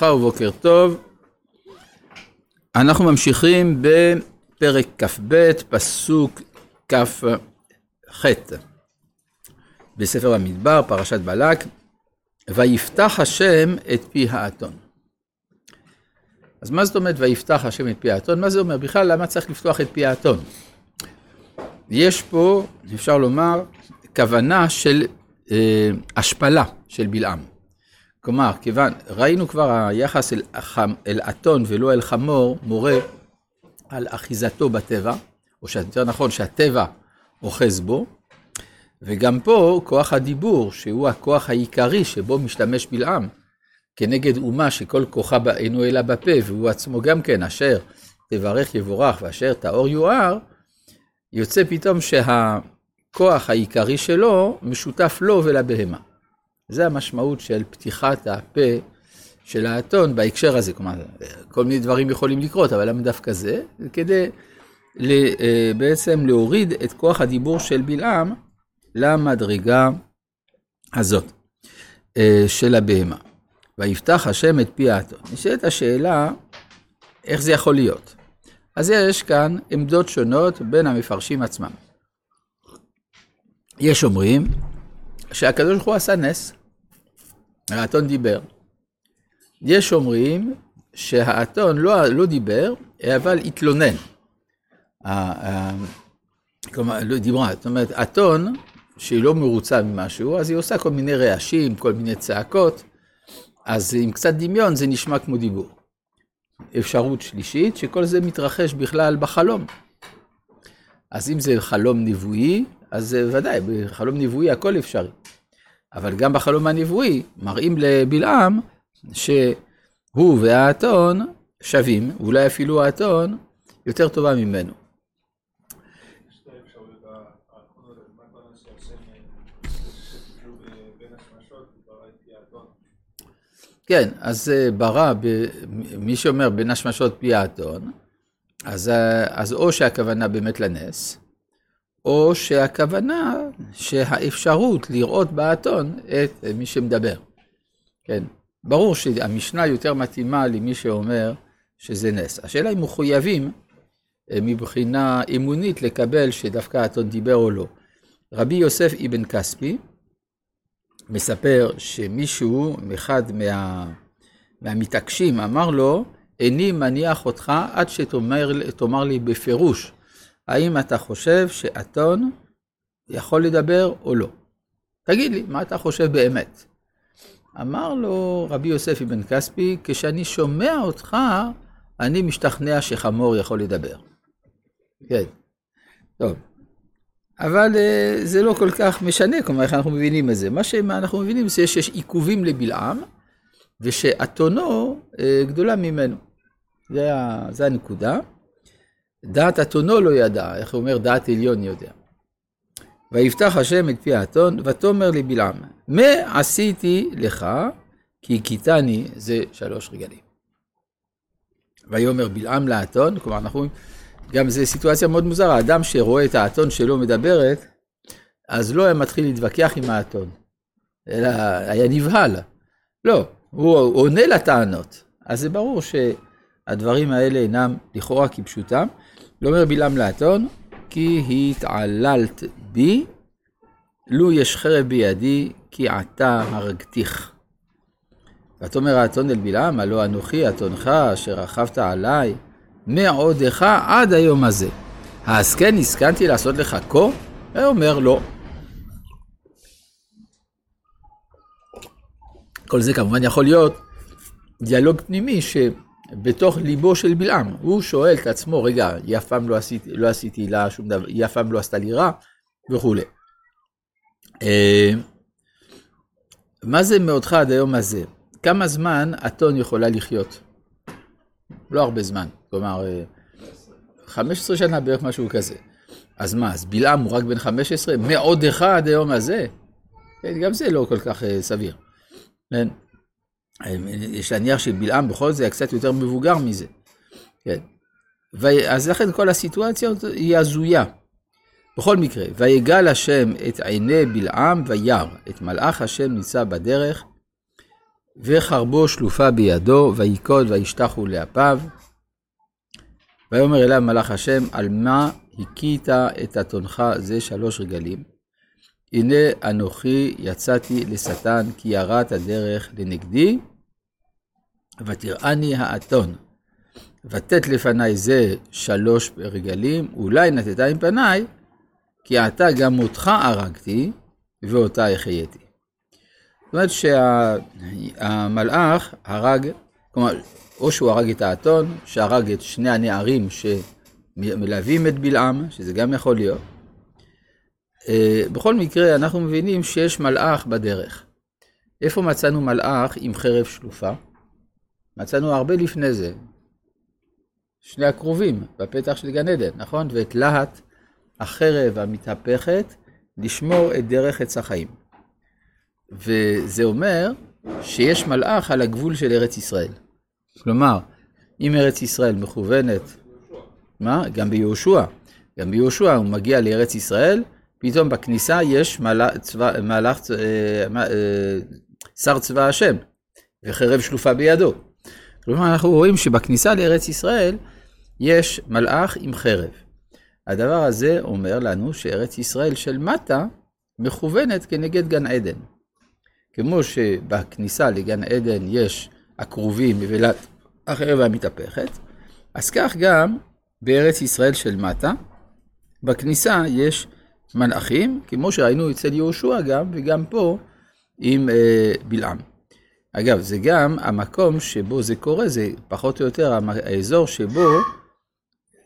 וברכה ובוקר טוב. אנחנו ממשיכים בפרק כ"ב, פסוק כ"ח בספר המדבר, פרשת בלק, ויפתח השם את פי האתון. אז מה זאת אומרת ויפתח השם את פי האתון? מה זה אומר? בכלל, למה צריך לפתוח את פי האתון? יש פה, אפשר לומר, כוונה של אה, השפלה של בלעם. כלומר, כיוון, ראינו כבר היחס אל, אל אתון ולא אל חמור, מורה על אחיזתו בטבע, או שיותר נכון שהטבע אוחז בו, וגם פה כוח הדיבור, שהוא הכוח העיקרי שבו משתמש בלעם, כנגד אומה שכל כוחה אינו אלא בפה, והוא עצמו גם כן, אשר תברך יבורך ואשר טהור יואר, יוצא פתאום שהכוח העיקרי שלו משותף לו ולבהמה. זה המשמעות של פתיחת הפה של האתון בהקשר הזה. כלומר, כל מיני דברים יכולים לקרות, אבל למה דווקא זה? כדי אה, בעצם להוריד את כוח הדיבור של בלעם למדרגה הזאת אה, של הבהמה. ויפתח השם את פי האתון. נשאלת השאלה, איך זה יכול להיות? אז יש כאן עמדות שונות בין המפרשים עצמם. יש אומרים שהקדוש ברוך הוא עשה נס, האתון דיבר. יש אומרים שהאתון לא, לא דיבר, אבל התלונן. כלומר, לא דיברה, זאת אומרת, אתון, שהיא לא מרוצה ממשהו, אז היא עושה כל מיני רעשים, כל מיני צעקות, אז עם קצת דמיון זה נשמע כמו דיבור. אפשרות שלישית, שכל זה מתרחש בכלל בחלום. אז אם זה חלום נבואי, אז ודאי, בחלום נבואי הכל אפשרי. אבל גם בחלום הנבואי מראים לבלעם שהוא והאתון שווים, ואולי אפילו האתון יותר טובה ממנו. כן, אז ברא, מי שאומר בין השמשות פי האתון, אז, אז או שהכוונה באמת לנס, או שהכוונה שהאפשרות לראות באתון את מי שמדבר. כן, ברור שהמשנה יותר מתאימה למי שאומר שזה נס. השאלה אם מחויבים אה, מבחינה אמונית לקבל שדווקא האתון דיבר או לא. רבי יוסף אבן כספי מספר שמישהו, אחד מה, מהמתעקשים, אמר לו, איני מניח אותך עד שתאמר לי בפירוש האם אתה חושב שאתון יכול לדבר או לא? תגיד לי, מה אתה חושב באמת? אמר לו רבי יוסף אבן כספי, כשאני שומע אותך, אני משתכנע שחמור יכול לדבר. כן, טוב. אבל uh, זה לא כל כך משנה, כלומר, איך אנחנו מבינים את זה. מה שאנחנו מבינים זה שיש עיכובים לבלעם, ושאתונו uh, גדולה ממנו. זה הנקודה. דעת אתונו לא ידע, איך הוא אומר דעת עליון יודע. ויפתח השם את פי האתון, ותאמר לבלעם, מה עשיתי לך, כי הכיתני זה שלוש רגלים. ויאמר בלעם לאתון, כלומר אנחנו גם זו סיטואציה מאוד מוזרה, האדם שרואה את האתון שלו מדברת, אז לא היה מתחיל להתווכח עם האתון, אלא היה נבהל. לא, הוא עונה לטענות. אז זה ברור שהדברים האלה אינם לכאורה כפשוטם. לא אומר בלעם לאתון, כי התעללת בי, לו יש חרב בידי, כי עתה הרגתיך. ותאמר האתון אל בלעם, הלא אנוכי אתונך, אשר רכבת עליי, מעודך עד היום הזה. אז כן הסכנתי לעשות לך כה? הוא אומר לא. כל זה כמובן יכול להיות דיאלוג פנימי ש... בתוך ליבו של בלעם. הוא שואל את עצמו, רגע, היא אף פעם לא עשיתי, לא עשיתי לה שום דבר, היא אף פעם לא עשתה לי רע, וכולי. אה, מה זה מאותך עד היום הזה? כמה זמן אתון יכולה לחיות? לא הרבה זמן, כלומר, 15 אה, שנה בערך משהו כזה. אז מה, אז בלעם הוא רק בן 15? מעודך עד היום הזה? כן, גם זה לא כל כך אה, סביר. כן? יש להניח שבלעם בכל זאת היה קצת יותר מבוגר מזה. כן. אז לכן כל הסיטואציה היא הזויה. בכל מקרה, ויגל השם את עיני בלעם וירא, את מלאך השם ניצב בדרך, וחרבו שלופה בידו, ויקוד וישתחו לאפיו. ויאמר אליו מלאך השם, על מה הכית את אתונך זה שלוש רגלים? הנה אנוכי יצאתי לשטן, כי יראת הדרך לנגדי, ותראני האתון. ותת לפניי זה שלוש רגלים, אולי נתתה עם פניי, כי עתה גם אותך הרגתי, ואותה החייתי. זאת אומרת שהמלאך הרג, כלומר, או שהוא הרג את האתון, שהרג את שני הנערים שמלווים את בלעם, שזה גם יכול להיות. אה, בכל מקרה, אנחנו מבינים שיש מלאך בדרך. איפה מצאנו מלאך עם חרב שלופה? מצאנו הרבה לפני זה. שני הקרובים, בפתח של גן עדן, נכון? ואת להט החרב המתהפכת לשמור את דרך עץ החיים. וזה אומר שיש מלאך על הגבול של ארץ ישראל. כלומר, אם ארץ ישראל מכוונת, מה? גם ביהושע. גם ביהושע הוא מגיע לארץ ישראל, פתאום בכניסה יש מלאך, צבא, מלאך, אה, אה, שר צבא השם, וחרב שלופה בידו. כלומר, אנחנו רואים שבכניסה לארץ ישראל יש מלאך עם חרב. הדבר הזה אומר לנו שארץ ישראל של מטה מכוונת כנגד גן עדן. כמו שבכניסה לגן עדן יש הכרובים מבלת החרב המתהפכת, אז כך גם בארץ ישראל של מטה, בכניסה יש מלאכים, כמו שראינו אצל יהושע גם, וגם פה עם אה, בלעם. אגב, זה גם המקום שבו זה קורה, זה פחות או יותר האזור שבו,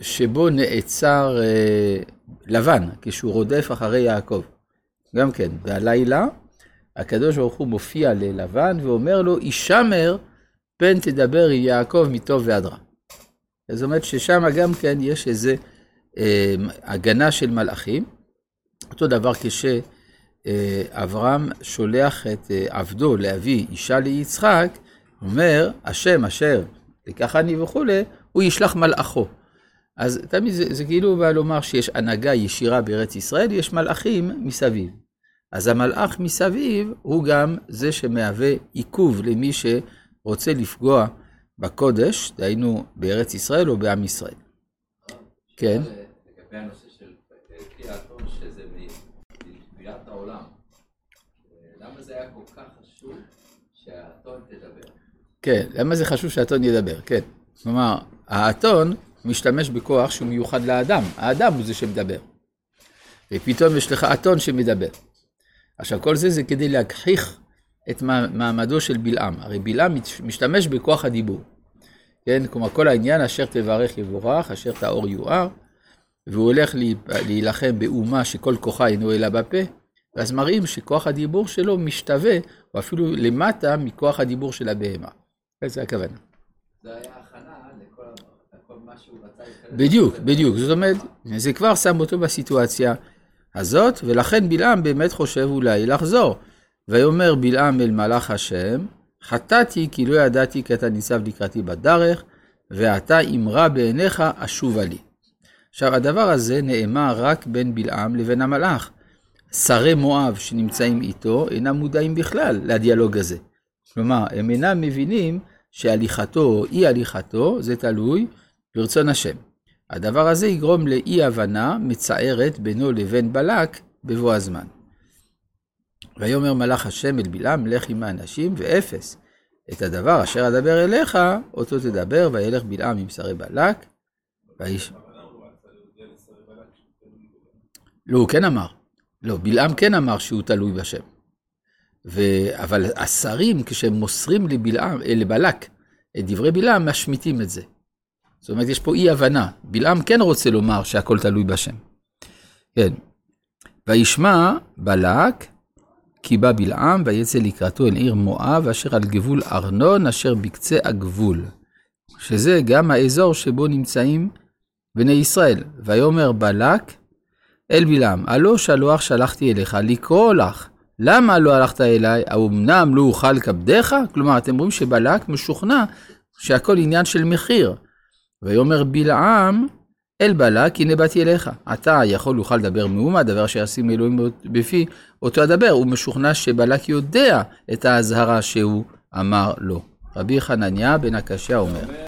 שבו נעצר אה, לבן, כשהוא רודף אחרי יעקב. גם כן, בלילה הקדוש ברוך הוא מופיע ללבן ואומר לו, הישמר פן תדבר יעקב מטוב ועד רע. זאת אומרת ששם גם כן יש איזה אה, הגנה של מלאכים. אותו דבר כשאברהם שולח את אה, עבדו להביא אישה ליצחק, אומר, השם אשר לקחני וכולי, הוא ישלח מלאכו. אז תמיד זה, זה כאילו בא לומר שיש הנהגה ישירה בארץ ישראל, יש מלאכים מסביב. אז המלאך מסביב הוא גם זה שמהווה עיכוב למי שרוצה לפגוע בקודש, דהיינו בארץ ישראל או בעם ישראל. כן. לגבי הנושא של קריאתו, שזה מבריאת העולם, למה זה היה כל כך חשוב שהאתון תדבר? כן, למה זה חשוב שהאתון ידבר? כן. כלומר, האתון משתמש בכוח שהוא מיוחד לאדם, האדם הוא זה שמדבר. ופתאום יש לך אתון שמדבר. עכשיו, כל זה זה כדי להגחיך את מעמדו של בלעם. הרי בלעם משתמש בכוח הדיבור. כן, כלומר, כל העניין אשר תברך יבורך, אשר תאור יואר, והוא הולך להילחם באומה שכל כוחה אינו אלא בפה, ואז מראים שכוח הדיבור שלו משתווה, או אפילו למטה, מכוח הדיבור של הבהמה. זה הכוונה. זה היה הכנה לכל מה שהוא רצה... בדיוק, בדיוק. זאת אומרת, זה כבר שם אותו בסיטואציה הזאת, ולכן בלעם באמת חושב אולי לחזור. ויאמר בלעם אל מלאך השם, חטאתי כי לא ידעתי כי אתה ניצב לקראתי בדרך, ועתה אמרה בעיניך אשובה לי. עכשיו, הדבר הזה נאמר רק בין בלעם לבין המלאך. שרי מואב שנמצאים איתו אינם מודעים בכלל לדיאלוג הזה. כלומר, הם אינם מבינים שהליכתו או אי הליכתו זה תלוי ברצון השם. הדבר הזה יגרום לאי הבנה מצערת בינו לבין בלק בבוא הזמן. ויאמר מלאך השם אל בלעם, לך עם האנשים, ואפס. את הדבר אשר אדבר אליך, אותו תדבר, וילך בלעם עם שרי בלק. והאיש... לא, הוא כן אמר. לא, בלעם כן אמר שהוא תלוי בשם. ו... אבל השרים, כשהם מוסרים לבלעם, אה, לבלק את דברי בלעם, משמיטים את זה. זאת אומרת, יש פה אי הבנה. בלעם כן רוצה לומר שהכל תלוי בשם. כן. וישמע בלק, כי בא בלעם, ויצא לקראתו אל עיר מואב, אשר על גבול ארנון, אשר בקצה הגבול. שזה גם האזור שבו נמצאים בני ישראל. ויאמר בלק אל בלעם, הלא שלוח שלחתי אליך לקרוא לך. למה לא הלכת אליי? האומנם לא אוכל כבדיך? כלומר, אתם רואים שבלק משוכנע שהכל עניין של מחיר. ויאמר בלעם אל בלק, הנה באתי אליך. אתה יכול לוכל לדבר מאומה, דבר שישים אלוהים בפי, אותו הדבר. הוא משוכנע שבלק יודע את האזהרה שהוא אמר לא. רבי חנניה בן הקשיא אומר,